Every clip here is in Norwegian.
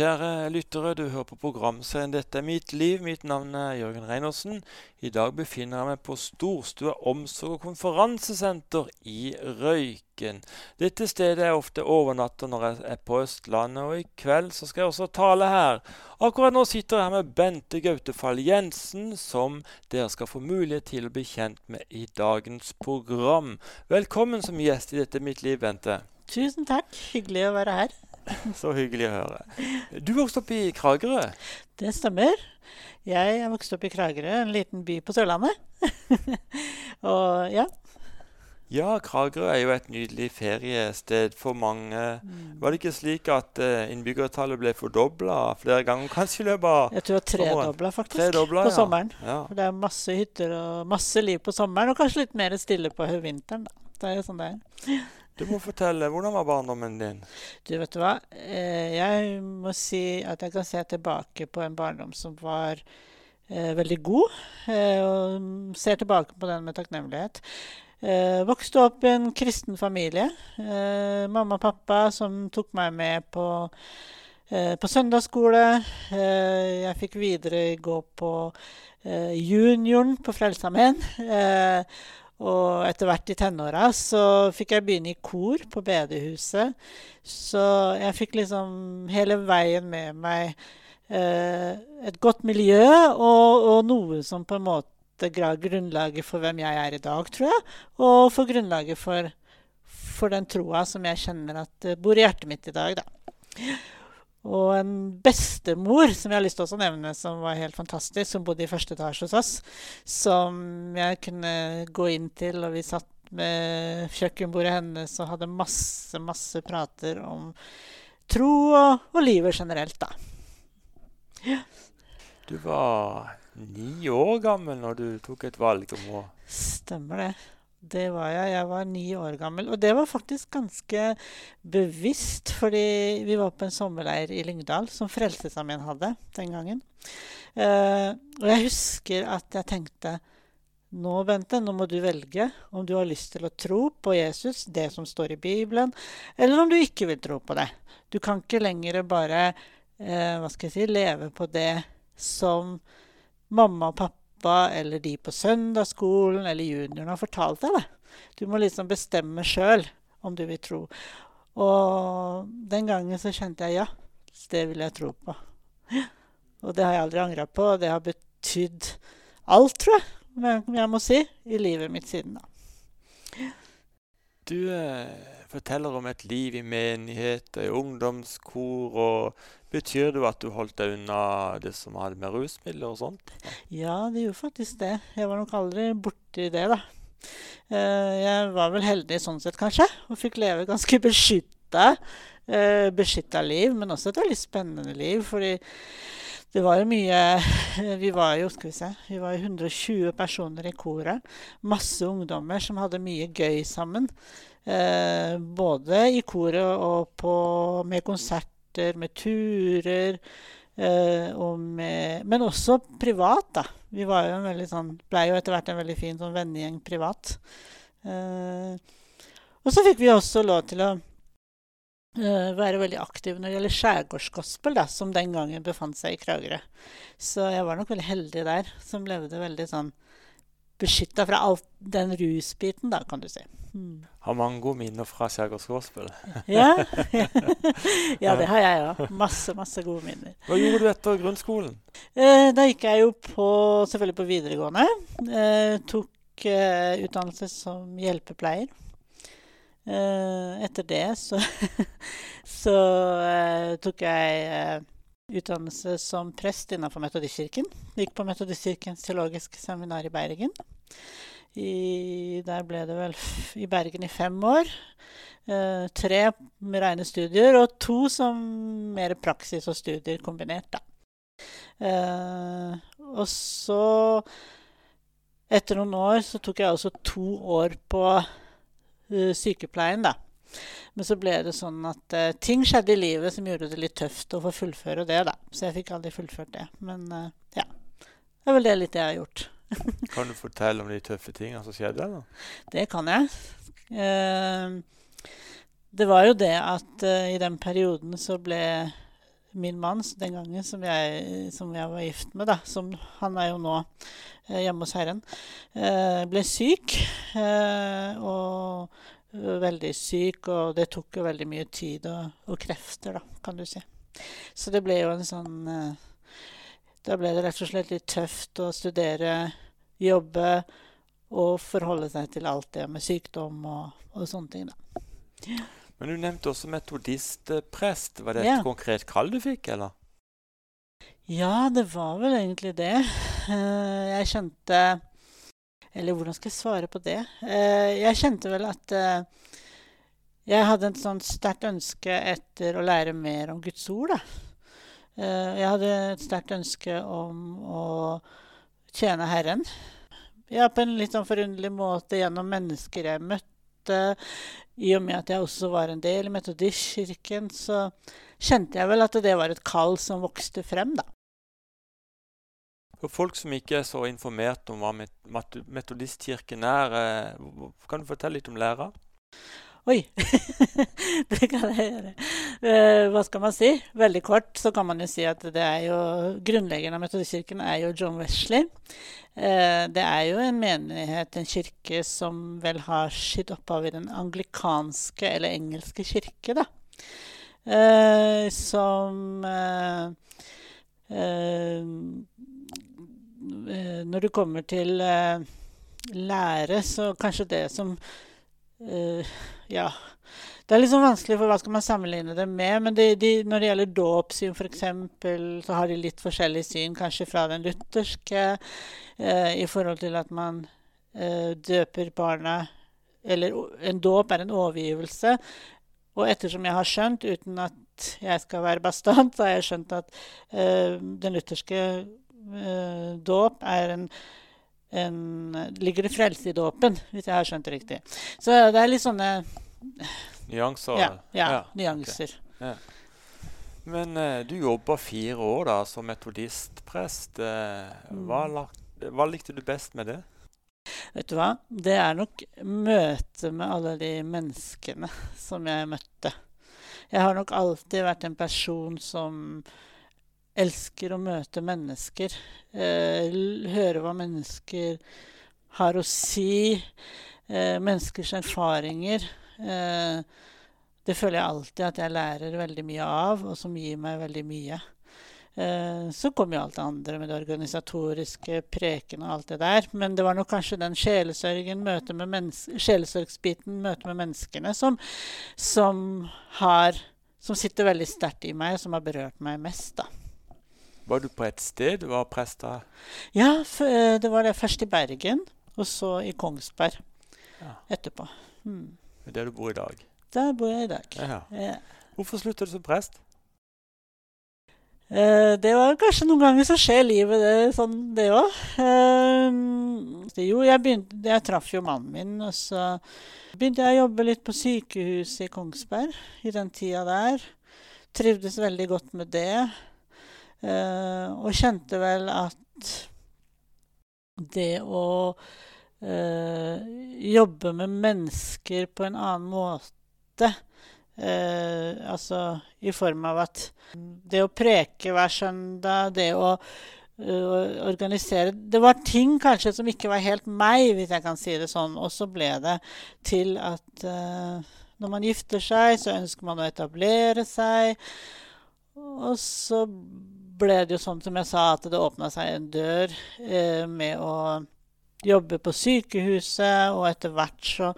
Kjære lyttere, du hører på programserien 'Dette er mitt liv'. Mitt navn er Jørgen Reinersen. I dag befinner jeg meg på Storstua omsorg- og konferansesenter i Røyken. Dette stedet er ofte overnatter når jeg er på Østlandet, og i kveld så skal jeg også tale her. Akkurat nå sitter jeg her med Bente Gautefall Jensen, som dere skal få mulighet til å bli kjent med i dagens program. Velkommen som gjest i 'Dette er mitt liv', Bente. Tusen takk. Hyggelig å være her. Så hyggelig å høre. Du vokste opp i Kragerø. Det stemmer. Jeg er vokst opp i Kragerø, en liten by på Sørlandet. og ja. Ja, Kragerø er jo et nydelig feriested for mange. Var det ikke slik at uh, innbyggertallet ble fordobla flere ganger? Kanskje i løpet av Jeg tror tredobla, faktisk, Tredobla, på ja. sommeren. Ja. For det er masse hytter og masse liv på sommeren, og kanskje litt mer stille på vinteren. da. Det er jo sånn det er. Du må fortelle, hvordan var barndommen din? Du, vet du hva? Eh, jeg må si at jeg kan se tilbake på en barndom som var eh, veldig god. Eh, og ser tilbake på den med takknemlighet. Eh, vokste opp i en kristen familie. Eh, mamma og pappa som tok meg med på, eh, på søndagsskole. Jeg fikk videre gå på junioren på Frelsesarmeen. Og etter hvert i tenåra så fikk jeg begynne i kor på bedehuset. Så jeg fikk liksom hele veien med meg eh, et godt miljø og, og noe som på en måte ga grunnlaget for hvem jeg er i dag, tror jeg. Og for grunnlaget for, for den troa som jeg kjenner at eh, bor i hjertet mitt i dag, da. Og en bestemor som jeg har lyst til å nevne, som var helt fantastisk, som bodde i første etasje hos oss. Som jeg kunne gå inn til, og vi satt med kjøkkenbordet hennes og hadde masse, masse prater om tro og, og livet generelt, da. Ja. Du var ni år gammel når du tok et valg om å Stemmer det. Det var jeg. Jeg var ni år gammel. Og det var faktisk ganske bevisst, fordi vi var på en sommerleir i Lyngdal som Frelsesarmeen hadde den gangen. Eh, og jeg husker at jeg tenkte nå, Bente, nå må du velge om du har lyst til å tro på Jesus, det som står i Bibelen, eller om du ikke vil tro på det. Du kan ikke lenger bare eh, hva skal jeg si, leve på det som mamma og pappa eller de på søndagsskolen eller junioren har fortalt deg. det. Du må liksom bestemme sjøl om du vil tro. Og den gangen så kjente jeg ja, det vil jeg tro på. Og det har jeg aldri angra på, og det har betydd alt, tror jeg, jeg må si, i livet mitt siden da. Du eh, forteller om et liv i menighet, i ungdomskor. og Betyr det at du holdt deg unna det som hadde med rusmidler og sånt? Ja, det gjorde faktisk det. Jeg var nok aldri borti det, da. Eh, jeg var vel heldig sånn sett, kanskje, og fikk leve ganske beskytta. Eh, beskytta liv, men også et veldig spennende liv. fordi det var jo mye Vi var jo skal vi se, vi var jo 120 personer i koret. Masse ungdommer som hadde mye gøy sammen. Eh, både i koret og på, med konserter, med turer. Og med, men også privat, da. Vi var jo en veldig sånn, ble jo etter hvert en veldig fin sånn vennegjeng privat. Eh, og så fikk vi også lov til å være veldig aktiv når det gjelder skjærgårdsgospel, da, som den gangen befant seg i Kragerø. Så jeg var nok veldig heldig der, som levde veldig sånn beskytta fra alt den rusbiten, da, kan du si. Mm. Har mange gode minner fra skjærgårdsgospel. ja. ja, det har jeg òg. Masse, masse gode minner. Hva gjorde du etter grunnskolen? Eh, da gikk jeg jo på, selvfølgelig på videregående. Eh, tok utdannelse som hjelpepleier. Uh, etter det så, så uh, tok jeg uh, utdannelse som prest innenfor Metodistkirken. Gikk på Metodistkirkens teologiske seminar i Bergen. I, der ble det vel i Bergen i fem år. tre med rene studier, og to som mer praksis og studier kombinert, da. og så, etter noen år, så tok jeg også to år på sykepleien, da. Men så ble det sånn at uh, ting skjedde i livet som gjorde det litt tøft å få fullføre det, da. Så jeg fikk aldri fullført det. Men uh, ja. Det er vel det litt jeg har gjort. kan du fortelle om de tøffe tingene som skjedde? da? Det kan jeg. Uh, det var jo det at i den perioden så ble min mann den gangen som jeg, som jeg var gift med, da, som han er jo nå hjemme hos Herren, ble syk. Og veldig syk, og det tok jo veldig mye tid og, og, krefter, da, kan du si. Så det ble jo en sånn eh, Da ble det rett og slett litt tøft å studere, jobbe og forholde seg til alt det med sykdom og, og sånne ting, da. Ja. Men du nevnte også metodistprest. Var det et ja. konkret kall du fikk, eller? Ja, det var vel egentlig det. Eh, jeg kjente Eller hvordan skal jeg svare på det? Eh, jeg kjente vel at eh, jeg hadde et sånt sterkt ønske etter å lære mer om Guds ord, da. Jeg hadde et sterkt ønske om å tjene Herren. Ja, på en litt sånn forunderlig måte gjennom mennesker jeg møtte, i og med at jeg også var en del i Metodistkirken, så kjente jeg vel at det var et kall som vokste frem, da. For folk som ikke er så informert om hva Metodistkirken er, eh, kan du fortelle litt om læra? Oi! det kan jeg gjøre. Uh, hva skal man si? Veldig kort så kan man jo si at det er jo grunnleggeren av Metodistkirken er jo John Wesley. Uh, det er jo en menighet, en kirke, som vel har sitt opphav i den anglikanske eller engelske kirke, da. Som Når du kommer til lære, så kanskje det som Uh, ja. Det er litt sånn vanskelig, for hva skal man sammenligne det med? Men de, de, når det gjelder dåpssyn, f.eks., så har de litt forskjellig syn kanskje fra den lutherske uh, i forhold til at man uh, døper barna Eller en dåp er en overgivelse. Og ettersom jeg har skjønt, uten at jeg skal være bastant, så har jeg skjønt at den lutherske dåp er en en, ligger det frelse i dåpen, hvis jeg har skjønt det riktig. Så det er litt sånne Nyanser? Ja, ja, ja nyanser. Okay. Ja. Men uh, du jobba fire år da som metodistprest. Uh, hva, hva, likte du best med det? Vet du hva? Det er nok møtet med alle de menneskene som jeg møtte. Jeg har nok alltid vært en person som elsker å møte mennesker. Eh, høre hva mennesker har å si. Eh, menneskers erfaringer. Eh, det føler jeg alltid at jeg lærer veldig mye av, og som gir meg veldig mye. Eh, så kom jo alt det andre med det organisatoriske, prekene og alt det der. Men det var nok kanskje den sjelesørgen, møte med sjelesørgsbiten, møte med menneskene, som, som, har, som sitter veldig sterkt i meg, og som har berørt meg mest. da. Var du på et sted var prest da? Ja, eh, det var det først i Bergen, og så i Kongsberg ja. etterpå. Mm. Er der du bor i dag? Der bor jeg i dag. Ja. Ja. Hvorfor slutter du som prest? Eh, det var kanskje noen ganger så skjer livet det, sånn, det òg. Eh, jo, jeg, begynte, jeg traff jo mannen min, og så begynte jeg å jobbe litt på sykehuset i Kongsberg i den tida der. Trivdes veldig godt med det. Uh, og kjente vel at det å uh, jobbe med mennesker på en annen måte uh, Altså i form av at det å preke hver søndag, det å organisere Det var ting kanskje som ikke var helt meg, hvis jeg kan si det sånn. Og så ble det til at når man gifter seg, så ønsker man å etablere seg. Og så ble det jo sånn som jeg sa, at det åpna seg en dør eh, med å jobbe på sykehuset, og etter hvert så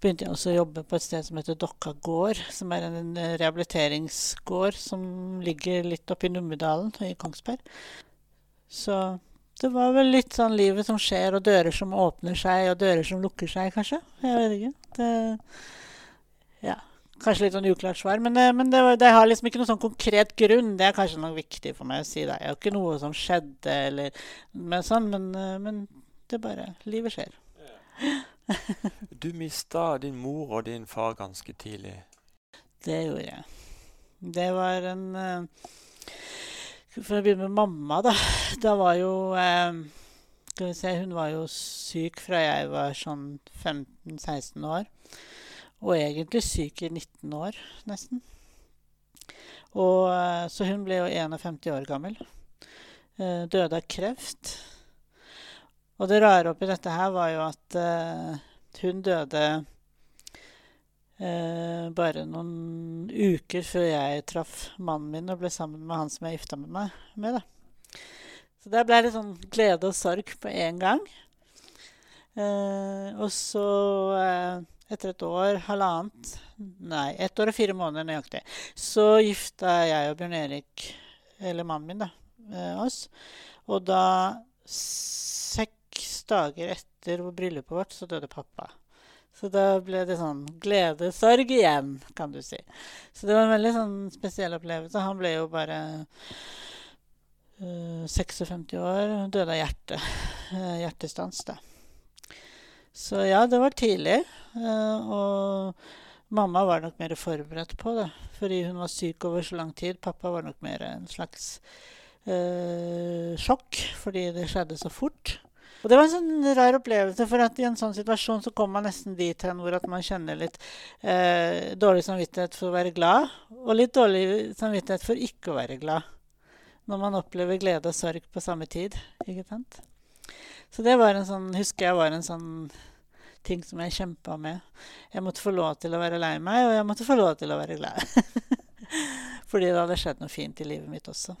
begynte jeg også å jobbe på et sted som heter Dokka gård, som er en rehabiliteringsgård som ligger litt oppi Numedalen i Kongsberg. Så det var vel litt sånn livet som skjer, og dører som åpner seg, og dører som lukker seg, kanskje. Jeg vet ikke. Det. Kanskje litt sånn uklart svar, men, eh, men det, det, har liksom ikke noen sånn konkret grunn. Det er kanskje noe viktig for meg å si. Det er jo ikke noe som skjedde, eller men sånn, men, eh, men det bare Livet skjer. du mista din mor og din far ganske tidlig. Det gjorde jeg. Det var en eh, For å begynne med mamma, da. Da var jo Skal vi se, hun var jo syk fra jeg var sånn 15-16 år. Og egentlig syk i 19 år, nesten. Og, eh, så hun ble jo 51 år gammel. Eh, døde av kreft. Og det rare oppi dette her var jo at eh, hun døde bare noen uker før jeg traff mannen min og ble sammen med han som jeg gifta med meg med. Da. Så det ble litt sånn glede og sorg på én gang. Og så, etter et år, halvannet Nei, ett år og fire måneder nøyaktig, så gifta jeg og Bjørn Erik, eller mannen min, da, eh, oss. Og da, seks dager etter bryllupet vårt, så døde pappa. Så da ble det sånn gledesorg igjen, kan du si. Så det var en veldig sånn spesiell opplevelse. Han ble jo bare øh, 56 år, døde av hjerte. Uh, hjertestans, da. Så ja, det var tidlig. Uh, og mamma var nok mer forberedt på det, fordi hun var syk over så lang tid. Pappa var nok mer en slags sjokk, fordi det skjedde så fort. Og det var en sånn rar opplevelse, for at i en sånn situasjon så kommer man nesten dit hen hvor at man kjenner litt eh, dårlig samvittighet for å være glad, og litt dårlig samvittighet for ikke å være glad. Når man opplever glede og sorg på samme tid. ikke sant? Så det var en sånn, husker jeg var en sånn ting som jeg kjempa med. Jeg måtte få lov til å være lei meg, og jeg måtte få lov til å være glad. Fordi det hadde skjedd noe fint i livet mitt også.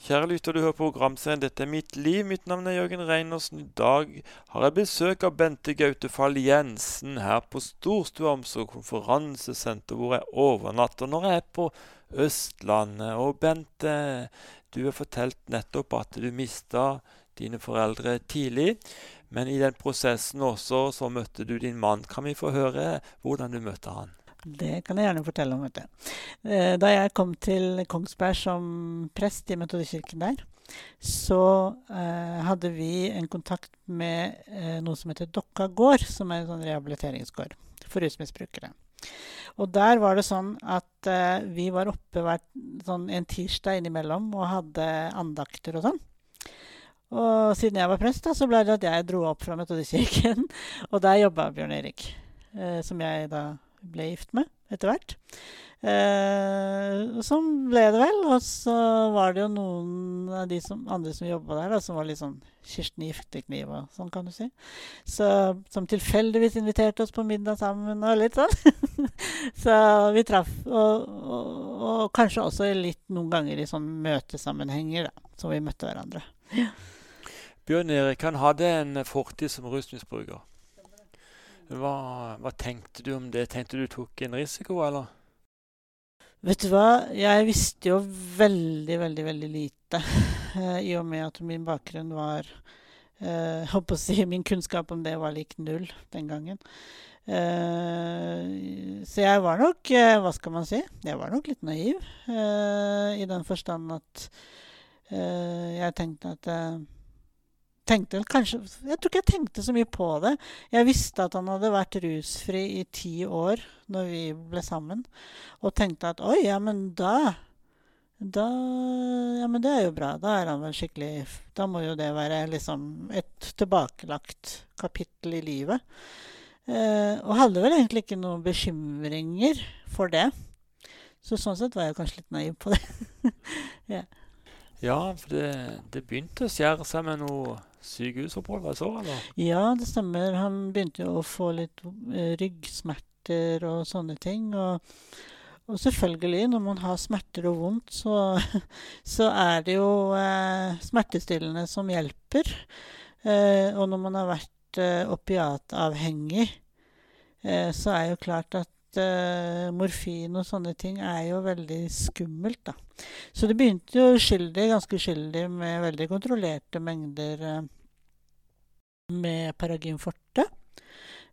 Kjære lytter, du hører på programserien 'Dette er mitt liv'. Mitt navn er Jørgen Reinersen. I dag har jeg besøk av Bente Gautefall Jensen her på Storstua omsorg konferansesenter, hvor jeg overnatter når jeg er på Østlandet. Og Bente, du har fortalt nettopp at du mista dine foreldre tidlig. Men i den prosessen også så møtte du din mann. Kan vi få høre hvordan du møtte han? Det kan jeg gjerne fortelle om. vet du. Eh, da jeg kom til Kongsberg som prest i Metodekirken der, så eh, hadde vi en kontakt med eh, noe som heter Dokka gård, som er en sånn rehabiliteringsgård for rusmisbrukere. Og der var det sånn at eh, vi var oppe hver, sånn en tirsdag innimellom og hadde andakter og sånn. Og siden jeg var prest, da, så ble det at jeg dro opp fra Metodistkirken. og der jobba Bjørn Erik, eh, som jeg da ble gift med etter hvert. Eh, sånn ble det vel. Og så var det jo noen av de som, andre som jobba der, da, som var litt sånn Kirsten Giftekniv og sånn, kan du si. Så, som tilfeldigvis inviterte oss på middag sammen og litt sånn. så vi traff. Og, og, og, kanskje også litt noen ganger i sånn møtesammenhenger, da, så vi møtte hverandre. Ja. Bjørn Erik han hadde en fortid som rusmisbruker. Hva, hva, tenkte du om det? Tenkte du tok en risiko, eller? Vet du hva, jeg visste jo veldig, veldig, veldig lite. Eh, I og med at min bakgrunn var eh, Håper å si min kunnskap om det var lik null den gangen. Eh, så jeg var nok, eh, hva skal man si, jeg var nok litt naiv. Eh, I den forstand at eh, jeg tenkte at tenkte kanskje, Jeg tror ikke jeg tenkte så mye på det. Jeg visste at han hadde vært rusfri i ti år når vi ble sammen, og tenkte at oi, ja, men da da Ja, men det er jo bra. Da er han vel skikkelig Da må jo det være liksom et tilbakelagt kapittel i livet. Eh, og hadde vel egentlig ikke noen bekymringer for det. Så sånn sett var jeg kanskje litt naiv på det. ja. ja, for det, det begynte å skjære seg med noe sykehusopphold, var det så, eller? Ja, det stemmer. Han begynte jo å få litt eh, ryggsmerter og sånne ting. Og, og, selvfølgelig, når man har smerter og vondt, så, så er det jo eh, smertestillende som hjelper. Eh, og når man har vært eh, opiatavhengig, eh, så er jo klart at uh, morfin og sånne ting er jo veldig skummelt, da. Så det begynte jo uskyldig, ganske uskyldig med veldig kontrollerte mengder uh, med Paragin forte.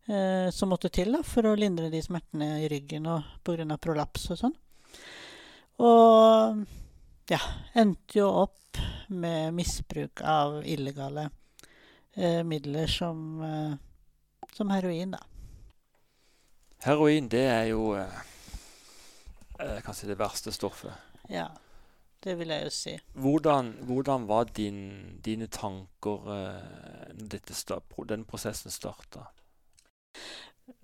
Uh, som måtte til da, for å lindre de smertene i ryggen og pga. prolaps og sånn. Og ja, endte jo opp med misbruk av illegale midler som, som heroin, da. Heroin, det er jo eh, eh kanskje det verste stoffet. Ja, det vil jeg jo si. Hvordan, hvordan var din, dine tanker når dette, den prosessen starta?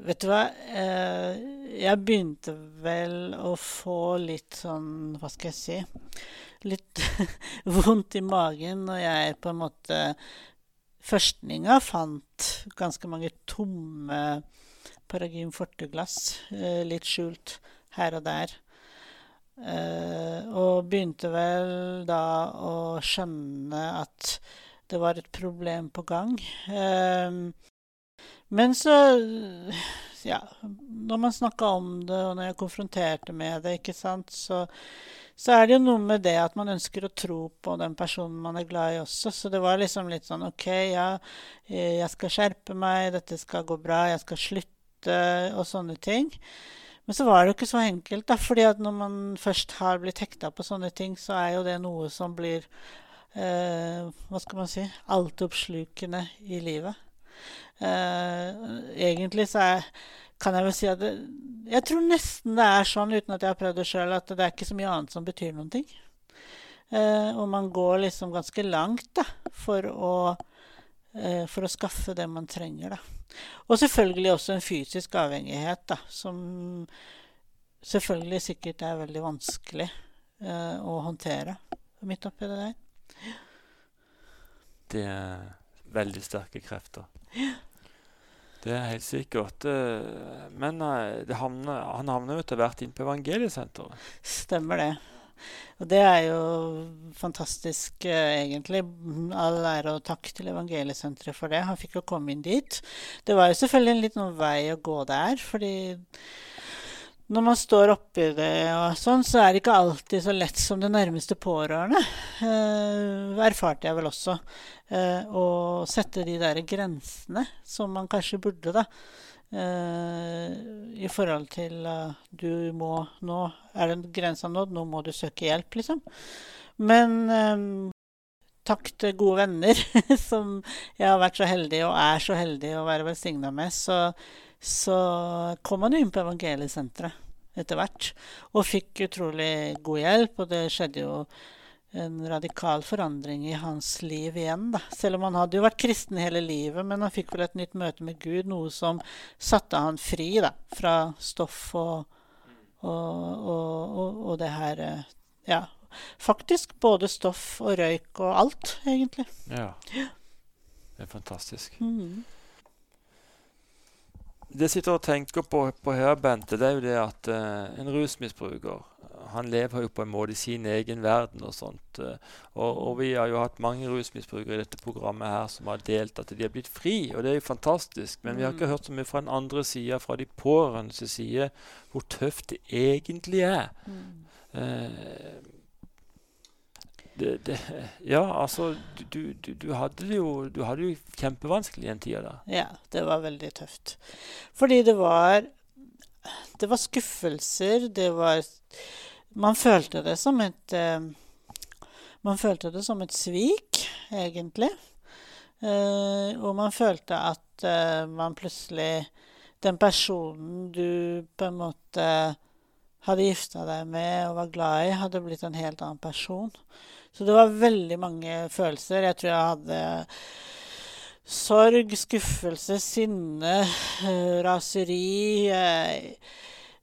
Vet du hva? Eh, jeg begynte vel å få litt sånn Hva skal jeg si? Litt vondt i magen når jeg på en måte Førstninga fant ganske mange tomme Paragym forteglass, eh, litt skjult her og der. Eh, og begynte vel da å skjønne at det var et problem på gang. Eh, men så Ja, når man snakka om det, og når jeg konfronterte med det, ikke sant, så, så er det jo noe med det at man ønsker å tro på den personen man er glad i også. Så det var liksom litt sånn OK, ja, jeg skal skjerpe meg, dette skal gå bra, jeg skal slutte, og sånne ting. Men så var det jo ikke så enkelt, da. fordi at når man først har blitt hekta på sånne ting, så er jo det noe som blir eh, Hva skal man si altoppslukende i livet. Eh, egentlig så er, kan jeg vel si at det, jeg tror nesten det er sånn, uten at jeg har prøvd det sjøl, at det er ikke så mye annet som betyr noen ting. Eh, og man går liksom ganske langt da, for å, uh, for å skaffe det man trenger. Da. Og selvfølgelig også en fysisk avhengighet, da, som selvfølgelig sikkert er veldig vanskelig å håndtere midt oppi det der. Det er veldig sterke krefter. Det er helt sikkert. Eh, men eh, havner, han havner jo etter hvert inn på Evangeliesenteret. Stemmer det. Og det er jo fantastisk, eh, egentlig. All ære og takk til Evangeliesenteret for det. Han fikk jo komme inn dit. Det var jo selvfølgelig en liten vei å gå der, fordi når man står oppi det og sånn, så er det ikke alltid så lett som det nærmeste pårørende. Eh, erfarte jeg vel også. Eh, å sette de der grensene som man kanskje burde, da. Eh, I forhold til uh, du må Nå er den grensa nådd, nå må du søke hjelp, liksom. Men eh, takk til gode venner som jeg har vært så heldig og er så heldig å være velsigna med, så, så kom han inn på Evangeliesenteret etter hvert. Og fikk utrolig god hjelp, og det skjedde jo en radikal forandring i hans liv igjen. Da. Selv om han hadde jo vært kristen hele livet, men han fikk vel et nytt møte med Gud, noe som satte han fri da, fra stoff og, og, og, og det her Ja, faktisk både stoff og røyk og alt, egentlig. Ja. Det er fantastisk. Mm det jeg sitter og tenker på, på her, Bente, det er jo det at uh, en rusmisbruker han lever jo på en måte i sin egen verden og sånt. Uh, og, og, vi har jo hatt mange rusmisbrukere i dette programmet her som har delt at de har blitt fri, og det er jo fantastisk. Men vi har ikke mm. hørt så mye fra den andre sida, fra de pårørendes side, hvor tøft det egentlig er. Mm. Uh, det, det, ja, altså du, du, du, hadde det jo, du hadde jo kjempevanskelig en tid da. Ja, det var veldig tøft. Fordi det var Det var skuffelser. Det var Man følte det som et uh, Man følte det som et svik, egentlig. Uh, og man følte at uh, man plutselig Den personen du på en måte hadde gifta deg med og var glad i, hadde blitt en helt annen person. Så det var veldig mange følelser. Jeg tror jeg hadde sorg, skuffelse, sinne, raseri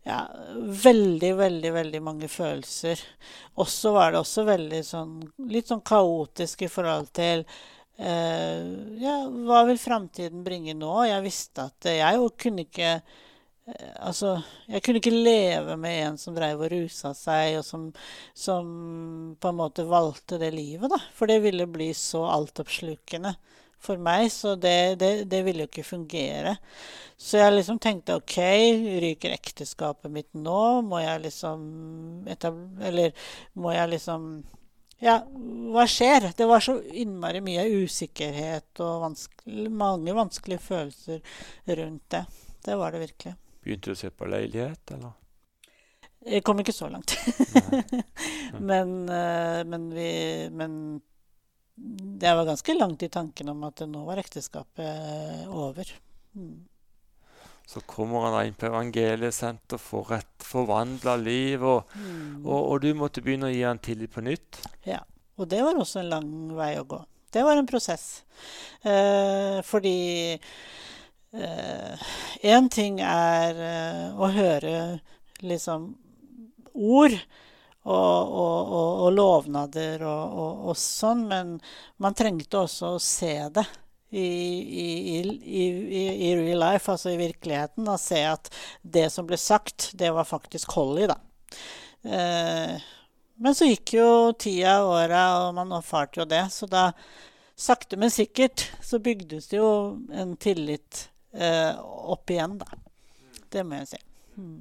Ja, veldig, veldig, veldig mange følelser. Og så var det også veldig sånn litt sånn kaotisk i forhold til eh, Ja, hva vil framtiden bringe nå? Jeg visste at jeg jo kunne ikke Eh, altså, jeg kunne ikke leve med en som drev og rusa seg, og som, som, på en måte valgte det livet, da. For det ville bli så altoppslukende for meg, så det, det, det ville jo ikke fungere. Så jeg liksom tenkte OK, ryker ekteskapet mitt nå? Må jeg liksom Eller må jeg liksom ja, hva skjer? Det var så innmari mye usikkerhet og vanskelig, mange vanskelige følelser rundt det. Det var det virkelig. Begynte du å se på leilighet, eller? Jeg kom ikke så langt. men, uh, men, vi Men jeg var ganske langt i tanken om at nå var ekteskapet over. Mm. Så kommer han inn på evangeliesenter, får et forvandla liv, og, mm. og, og, du måtte begynne å gi han tillit på nytt. Ja. Og det var også en lang vei å gå. Det var en prosess. Eh, fordi Én eh, ting er eh, å høre liksom ord og, og, og, lovnader og, sånn, men man trengte også å se det. I, i, i, i, real life, altså i virkeligheten, og se at det som ble sagt, det var faktisk Holly, da. Eh, men så gikk jo tida, og åra, og man erfarte jo det. Så da, sakte, men sikkert, så bygdes det jo en tillit eh, opp igjen, da. Det må jeg si. Mm.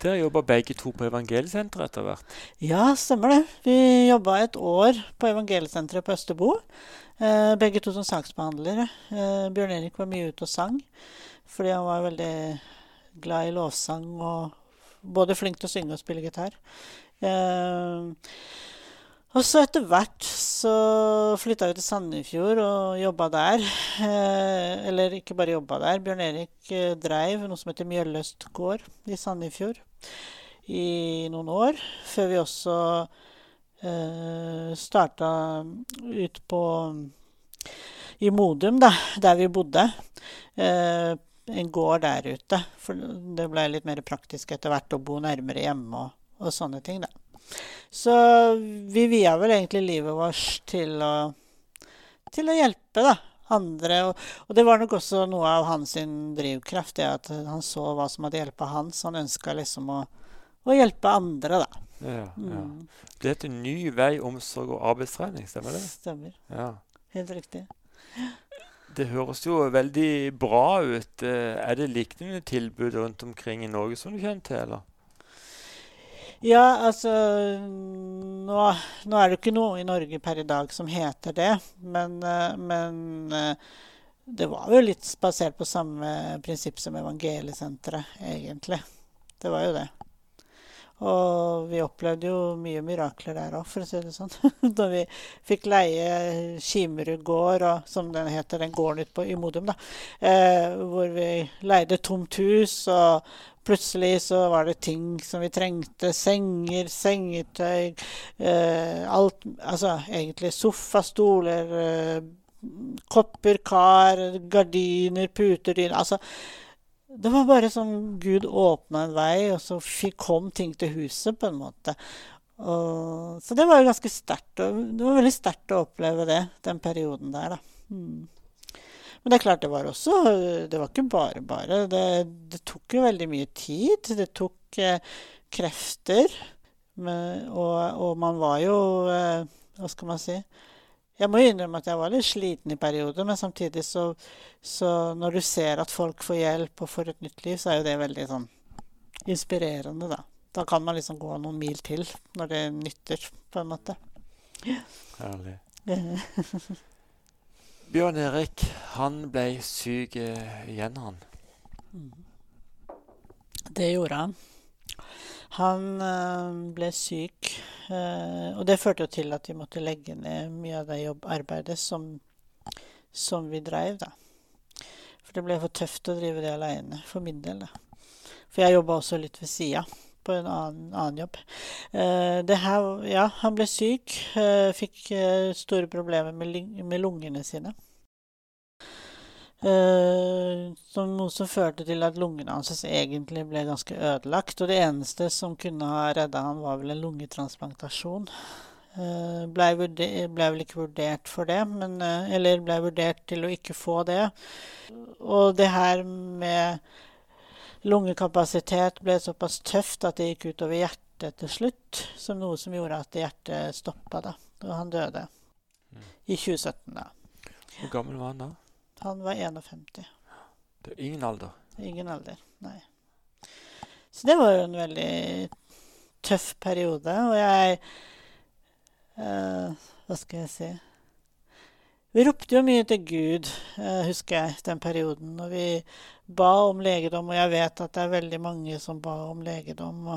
Dere jobba begge to på Evangeliesenteret etter hvert? Ja, stemmer det. Vi jobba et år på Evangeliesenteret på Østerbo. Eh, begge to som saksbehandlere. Eh, Bjørn Erik var mye ute og sang fordi han var veldig glad i lovsang og både flink til å synge og spille gitar. Eh, og så etter hvert så flytta vi til Sandefjord og jobba der. Eh, eller ikke bare jobba der. Bjørn Erik eh, dreiv noe som heter Mjølløst gård i Sandefjord i noen år. Før vi også eh, starta ut på i Modum, da, der vi bodde. Eh, en gård der ute. For det ble litt mer praktisk etter hvert å bo nærmere hjemme og, og sånne ting, da. Så vi via vel egentlig livet vårt til å, til å hjelpe da, andre. Og, og, det var nok også noe av hans drivkraft, det at han så hva som hadde hjulpet han. Så han ønska liksom å, å, hjelpe andre, da. Ja, ja. Mm. Det heter Ny vei, omsorg og arbeidstrening, stemmer det? Stemmer. Ja. Helt riktig. Det høres jo veldig bra ut. Eh, er det lignende tilbud rundt omkring i Norge som du kjenner til, eller? Ja, altså nå, nå, er det ikke noe i Norge per i dag som heter det. Men, eh, men eh, det var jo litt basert på samme prinsipp som Evangeliesenteret, egentlig. Det var jo det. Og vi opplevde jo mye mirakler der òg, for å si det sånn. da vi fikk leie Kimerud gård, og, som den heter, den gården ute i Modum, da. Eh, hvor vi leide tomt hus, og Plutselig så var det ting som vi trengte. Senger, sengetøy eh, alt Altså egentlig sofastoler, eh, kopper, kar, gardiner, puter, dyner Altså det var bare som Gud åpna en vei, og så kom ting til huset, på en måte. Og, så det var jo ganske sterkt. Det var veldig sterkt å oppleve det, den perioden der, da. Mm. Men det er klart, det var også Det var ikke bare bare. Det, det tok jo veldig mye tid. Det tok eh, krefter. Men, og, og, man var jo eh, Hva skal man si? Jeg må innrømme at jeg var litt sliten i perioder, men samtidig så, så Når du ser at folk får hjelp og får et nytt liv, så er jo det veldig sånn inspirerende, da. Da kan man liksom gå noen mil til når det nytter, på en måte. Herlig. Bjørn Erik, han ble syk igjen, han. Det gjorde han. Han øh, ble syk, øh, og det førte jo til at vi måtte legge ned mye av det jobbarbeidet som, som vi dreiv, da. For det ble for tøft å drive det aleine, for min del. da. For jeg jobba også litt ved sida på en annen, annen jobb. Uh, her, ja, han ble syk. Uh, fikk uh, store problemer med, med lungene sine. som noe som førte til at lungene hans egentlig ble ganske ødelagt. Og det eneste som kunne ha redda han var vel en lungetransplantasjon. Uh, blei ble vel ikke vurdert for det, men, eller blei vurdert til å ikke få det. Og det her med lungekapasitet ble såpass tøft at det gikk utover hjertet til slutt. Som noe som gjorde at hjertet stoppa, da. Og han døde mm. i 2017, da. Hvor gammel var han da? Han var 51. Det er ingen alder? Ingen alder, nei. Så det var jo en veldig tøff periode. Og jeg uh, Hva skal jeg si Vi ropte jo mye til Gud, uh, husker jeg, den perioden. Og vi ba om legedom, og jeg vet at det er veldig mange som ba om legedom.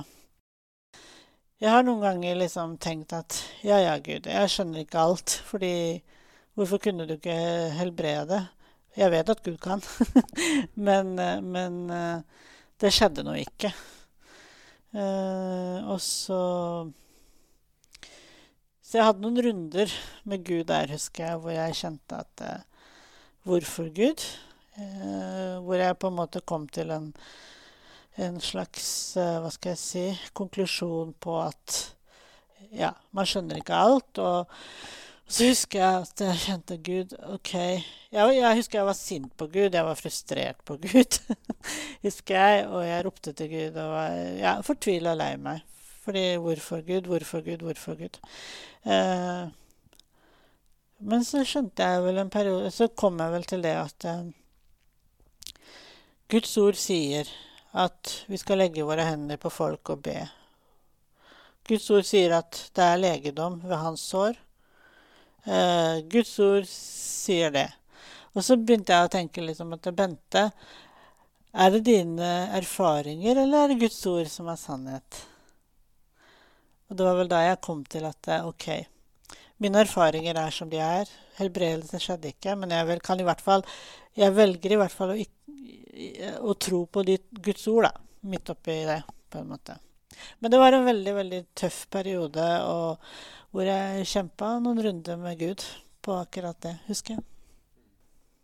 jeg har noen ganger liksom tenkt at ja, ja, Gud, jeg skjønner ikke alt. Fordi hvorfor kunne du ikke helbrede? Jeg vet at Gud kan, men, men, det skjedde nå ikke. Og så Så jeg hadde noen runder med Gud der, husker jeg, hvor jeg kjente at eh, Hvorfor Gud? Eh, hvor jeg på en måte kom til en, en slags eh, Hva skal jeg si konklusjon på at ja, man skjønner ikke alt. Og så husker jeg at jeg kjente Gud OK. Jeg, jeg husker jeg var sint på Gud. Jeg var frustrert på Gud, husker jeg. Og jeg ropte til Gud og var ja, fortvila lei meg. Fordi hvorfor Gud, hvorfor Gud, hvorfor Gud? Eh, men så skjønte jeg vel en periode Så kom jeg vel til det at eh, Guds ord sier at vi skal legge våre hender på folk og be. Guds ord sier at det er legedom ved hans sår. Eh, Guds ord sier det. Og så begynte jeg å tenke liksom at Bente, er det dine erfaringer, eller er det Guds ord som er sannhet? Og det var vel da jeg kom til at eh, OK, mine erfaringer er som de er. Helbredelsen skjedde ikke, men jeg, vel, kan i hvert fall, jeg velger i hvert fall å, å tro på ditt Guds ord, da. Midt oppi det, på en måte. Men det var en veldig, veldig tøff periode og, hvor jeg kjempa noen runder med Gud på akkurat det, husker jeg.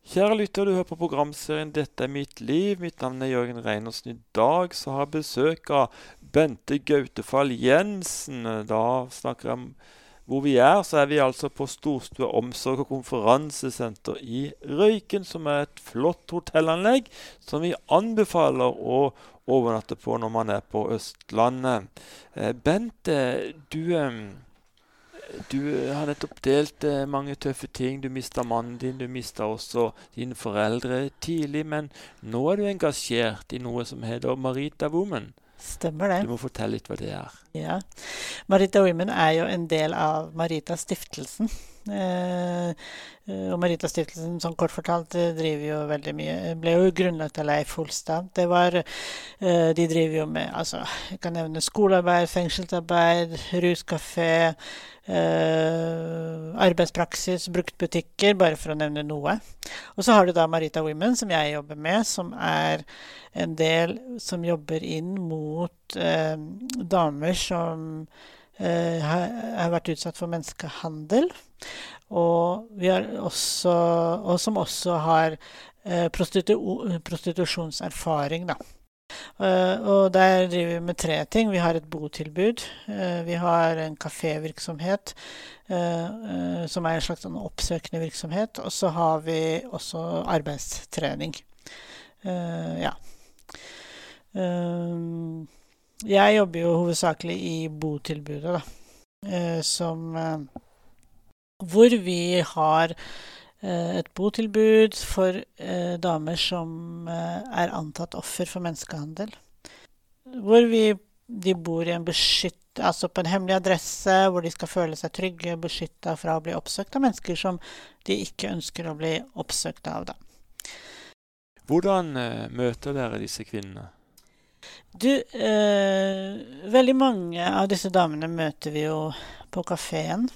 Kjære lytter, du hører på programserien 'Dette er mitt liv'. Mitt navn er Jørgen Reinersen. I dag så har jeg besøk av Bente Gautefall Jensen. Da snakker jeg om hvor vi er, så er vi altså på Storstua omsorg- og konferansesenter i Røyken, som er et flott hotellanlegg som vi anbefaler å overnatte på når man er på Østlandet. Eh, Bente, du, eh, du har nettopp delt eh, mange tøffe ting. Du mista mannen din, du mista også dine foreldre tidlig. Men nå er du engasjert i noe som heter Marita Woman. Stemmer det. Du må fortelle litt hva det er. Ja. Marita Women er jo en del av Marita-stiftelsen. Eh, og Marita-stiftelsen, som kort fortalt, eh, driver jo veldig mye Ble jo grunnlagt av Leif Holstad. Det var eh, De driver jo med altså, Jeg kan nevne skolearbeid, fengselsarbeid, ruskafé, eh, arbeidspraksis, bruktbutikker, bare for å nevne noe. Og så har du da Marita Women, som jeg jobber med, som er en del som jobber inn mot uh, damer som eh, har, vært utsatt for menneskehandel. Og, også, og som også har prostitu prostitusjonserfaring, da. Uh, og der driver vi med tre ting. Vi har et botilbud. Uh, vi har en kafévirksomhet uh, som er en slags sånn oppsøkende virksomhet. Og så har vi også arbeidstrening. ja. Jeg jobber jo hovedsakelig i botilbudet, da. som Hvor vi har Eh, et botilbud for eh, damer som eh, er antatt offer for menneskehandel. Hvor vi, de bor i en beskytt, altså på en hemmelig adresse, hvor de skal føle seg trygge beskytta fra å bli oppsøkt av mennesker som de ikke ønsker å bli oppsøkt av. Da. Hvordan møter dere disse kvinnene? Du, eh, veldig mange av disse damene møter vi jo på kafeen.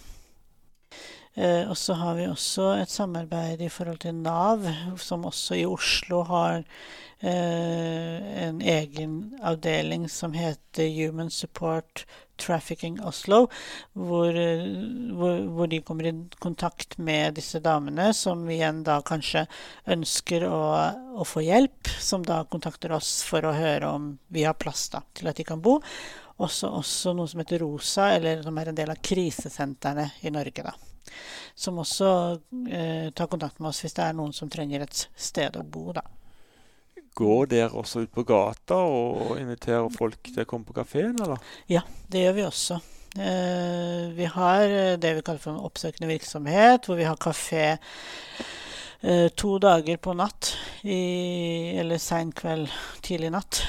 Eh, og så har vi også et samarbeid i forhold til Nav, som også i Oslo har eh, en egen avdeling som heter Human Support Trafficking Oslo, hvor, hvor, hvor, de kommer i kontakt med disse damene, som igjen da kanskje ønsker å, å, få hjelp, som da kontakter oss for å høre om vi har plass da, til at de kan bo. Også, også noe som heter ROSA, eller som er en del av krisesentrene i Norge. da som også eh, tar kontakt med oss hvis det er noen som trenger et sted å bo. da. Går dere også ut på gata og inviterer folk til å komme på kafeen, eller? Ja, det gjør vi også. Eh, vi har eh, det vi kaller for en oppsøkende virksomhet, hvor vi har kafé eh, to dager på natt, i, eller sein kveld, tidlig natt,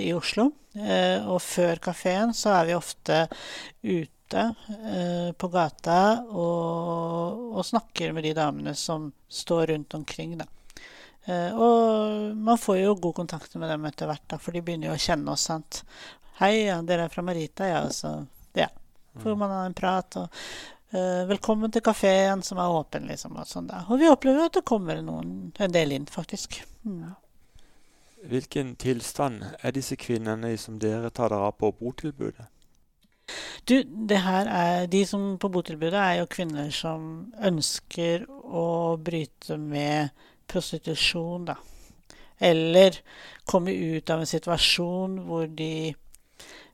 i Oslo. Og før kafeen så er vi ofte ute på gata og, og, snakker med de damene som står rundt omkring. Da. Eh, og man får jo god kontakt med dem etter hvert, da, for de begynner jo å kjenne oss. sant? 'Hei, ja, dere er fra Marita?' Ja, så ja. Får man ha en prat. og uh, 'Velkommen til kafeen som er åpen', liksom. Og, sånn da. og vi opplever at det kommer noen, en del inn, faktisk. Mm. Hvilken tilstand er disse kvinnene som dere tar dere av på botilbudet? Du, det her er, De som på botilbudet er jo kvinner som ønsker å bryte med prostitusjon, da. Eller komme ut av en situasjon hvor de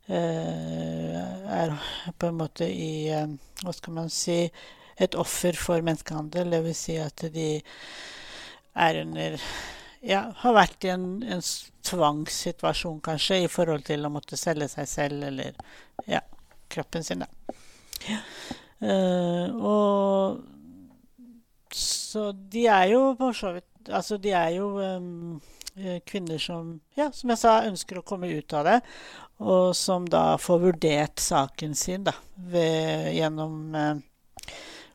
eh, er på en måte i eh, Hva skal man si et offer for menneskehandel. Det vil si at de er under Ja, har vært i en, en tvangssituasjon, kanskje, i forhold til å måtte selge seg selv eller ja, kroppen sin, da. Ja. Uh, og så de er jo for så vidt Altså, de er jo um, kvinner som, ja, som jeg sa, ønsker å komme ut av det. Og som da får vurdert saken sin da, ved, gjennom uh,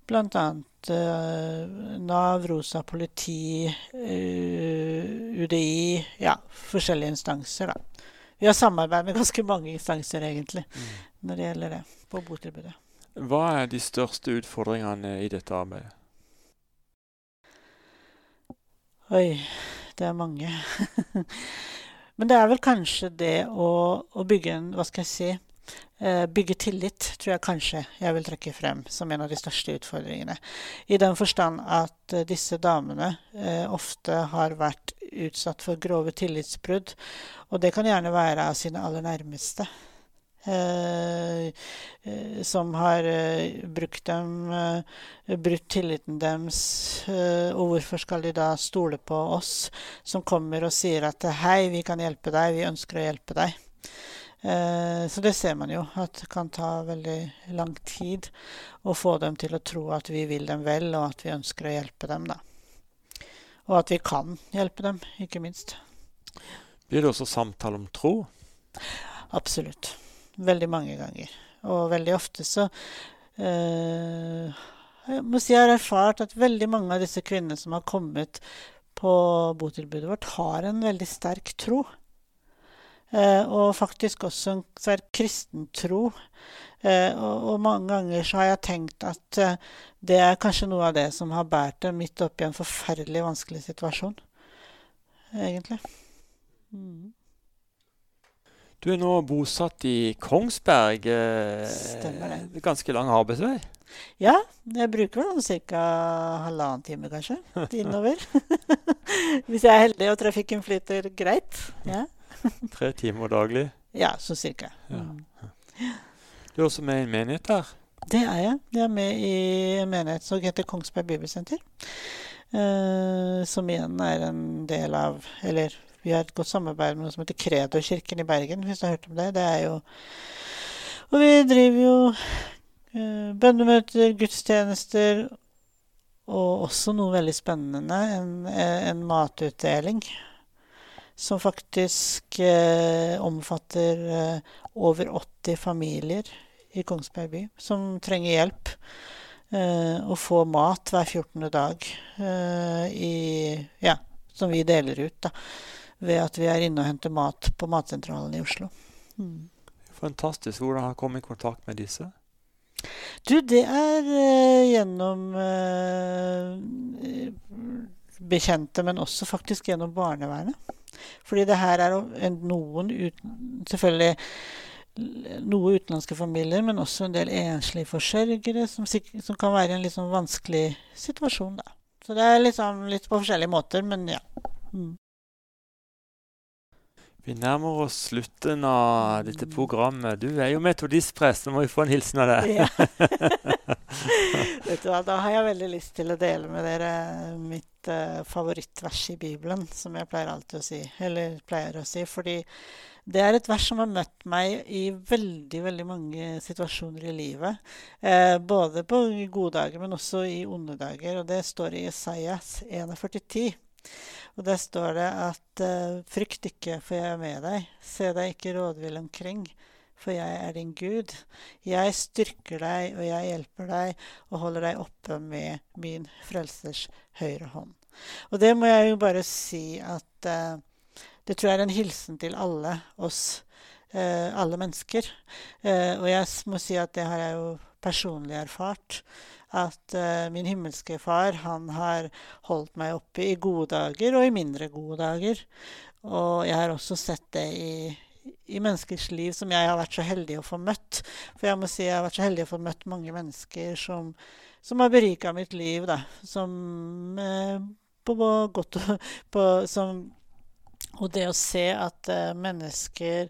bl.a. Uh, Nav, Rosa politi, uh, UDI Ja, forskjellige instanser, da. Vi har samarbeid med ganske mange instanser, egentlig, mm. når det gjelder det, på botilbudet. Hva er de største utfordringene i dette arbeidet? Oi, det er mange. Men det er vel kanskje det å, å, bygge en Hva skal jeg si eh, Bygge tillit, tror jeg kanskje jeg vil trekke frem som en av de største utfordringene. I den forstand at eh, disse damene eh, ofte har vært utsatt for grove tillitsbrudd. Og det kan gjerne være av sine aller nærmeste. Eh, eh, som har eh, brukt dem, brutt tilliten deres. og hvorfor skal de da stole på oss, som kommer og sier at 'hei, vi kan hjelpe deg, vi ønsker å hjelpe deg'? Så det ser man jo, at det kan ta veldig lang tid å få dem til å tro at vi vil dem vel, og at vi ønsker å hjelpe dem. da. Og at vi kan hjelpe dem, ikke minst. Blir det også samtale om tro? Absolutt veldig mange ganger. Og veldig ofte så eh, Jeg må si jeg har erfart at veldig mange av disse kvinnene som har kommet på botilbudet vårt, har en veldig sterk tro. Eh, og faktisk også en sterk kristen tro. Eh, og, og, mange ganger så har jeg tenkt at eh, det er kanskje noe av det som har båret dem midt oppi en forferdelig vanskelig situasjon. Egentlig. Mm. Du er nå bosatt i Kongsberg. Eh, Stemmer det. Ganske lang arbeidsvei? Ja, jeg bruker vel ca. halvannen time, kanskje, innover. Hvis jeg er heldig og trafikken flyter greit. Ja. Tre timer daglig? Ja, så cirka. Ja. Mm. Du er også med i en menighet her? Det er jeg. Jeg er med i en menighet som heter Kongsberg Bibelsenter. Uh, som igjen er en del av Eller vi har et godt samarbeid med noe som heter Kredo-kirken i Bergen, hvis du har hørt om det. Det er jo Og vi driver jo uh, bønnemøter, gudstjenester, og også noe veldig spennende, en, en matutdeling. Som faktisk eh, omfatter eh, over 80 familier i Kongsberg by som trenger hjelp. Eh, å få mat hver 14. dag i, ja, som vi deler ut. da ved at vi er inne og henter mat på Matsentralen i Oslo. Mm. Fantastisk. Hvordan har du kommet i kontakt med disse? Du, det er uh, gjennom uh, bekjente, men også faktisk gjennom barnevernet. Fordi det her er en, noen uten, Selvfølgelig noe utenlandske familier, men også en del enslige forsørgere som, som kan være i en litt sånn vanskelig situasjon. Da. Så det er liksom litt på forskjellige måter, men ja. Mm. Vi nærmer oss slutten av dette programmet. Du er jo metodistprest, nå må vi få en hilsen av deg. Ja. Vet du hva, Da har jeg veldig lyst til å dele med dere mitt uh, favorittvers i Bibelen, som jeg pleier alltid å si. Eller pleier å si, fordi det er et vers som har møtt meg i veldig veldig mange situasjoner i livet. Eh, både på gode dager, men også i onde dager. Og det står i Isaias 41,10. Og der står det at uh, frykt ikke, for jeg er med deg. Se deg ikke rådvill omkring, for jeg er din Gud. Jeg styrker deg, og jeg hjelper deg, og holder deg oppe med min frelsers høyre hånd. Og det må jeg jo bare si at uh, det tror jeg er en hilsen til alle oss, uh, alle mennesker. og jeg må si at det har jeg jo personlig erfart at uh, min himmelske far han har holdt meg oppe i gode dager og i mindre gode dager. Og jeg har også sett det i, i menneskers liv som jeg har vært så heldig å få møtt. For jeg må si jeg har vært så heldig å få møtt mange mennesker som, som har berika mitt liv. Da. Som uh, på godt og på som, Og det å se at uh, mennesker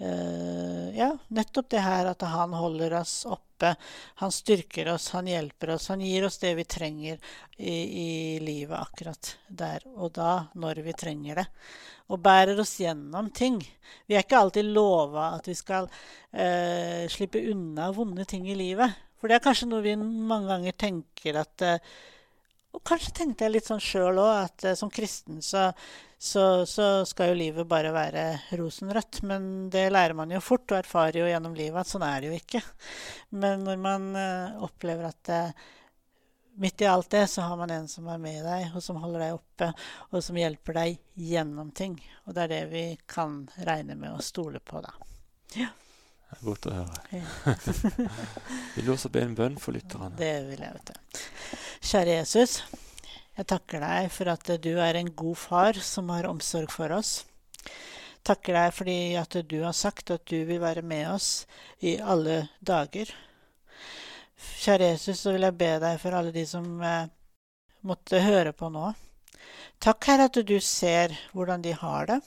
uh, Ja, nettopp det her at han holder oss oppe. Han styrker oss, han hjelper oss. Han gir oss det vi trenger i, i livet akkurat der og da, når vi trenger det og bærer oss gjennom ting. Vi er ikke alltid lova at vi skal eh, slippe unna vonde ting i livet. For det er kanskje noe vi mange ganger tenker at eh, Og kanskje tenkte jeg litt sånn sjøl òg, at eh, som kristen så, så, så, skal jo livet bare være rosenrødt. Men det lærer man jo fort, og erfarer jo gjennom livet at sånn er det jo ikke. Men når man eh, opplever at eh, midt i alt det så har man en som er med deg, og som holder deg oppe, og som hjelper deg gjennom ting. Og det er det vi kan regne med å stole på, da. Ja. Det er godt å høre. Ja. vil du også be en bønn for lytterne? Det vil jeg, vet du. Kjære Jesus. Jeg takker deg for at du er en god far som har omsorg for oss. Takker deg fordi at du har sagt at du vil være med oss i alle dager. Kjære Jesus, så vil jeg be deg for alle de som eh, måtte høre på nå. Takk, Herre, at du ser hvordan de har det.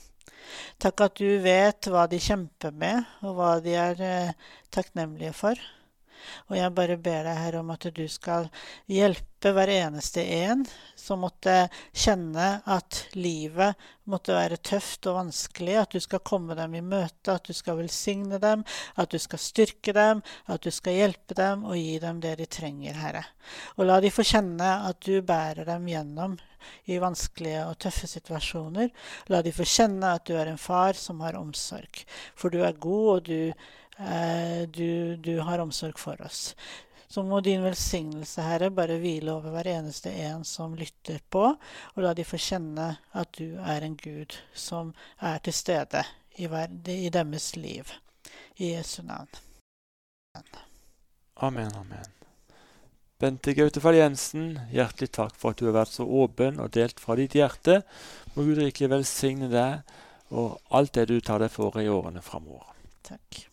Takk at du vet hva de kjemper med, og hva de er eh, takknemlige for. Og jeg bare ber deg, Herre, om at du skal hjelpe hver eneste en som måtte kjenne at livet måtte være tøft og vanskelig, at du skal komme dem i møte, at du skal velsigne dem, at du skal styrke dem, at du skal hjelpe dem og gi dem det de trenger, Herre. Og la de få kjenne at du bærer dem gjennom i vanskelige og tøffe situasjoner. La de få kjenne at du er en far som har omsorg, for du er god, og du Eh, du, du, har omsorg for oss. Så må din velsignelse, Herre, bare hvile over hver eneste en som lytter på, og la de få kjenne at du er en Gud som er til stede i, i deres liv. I Jesu navn. Amen, amen. Bente Gautefall Jensen, hjertelig takk for at du har vært så åpen og delt fra ditt hjerte. Må Gud rikelig velsigne deg og alt det du tar deg for i årene framover. Takk.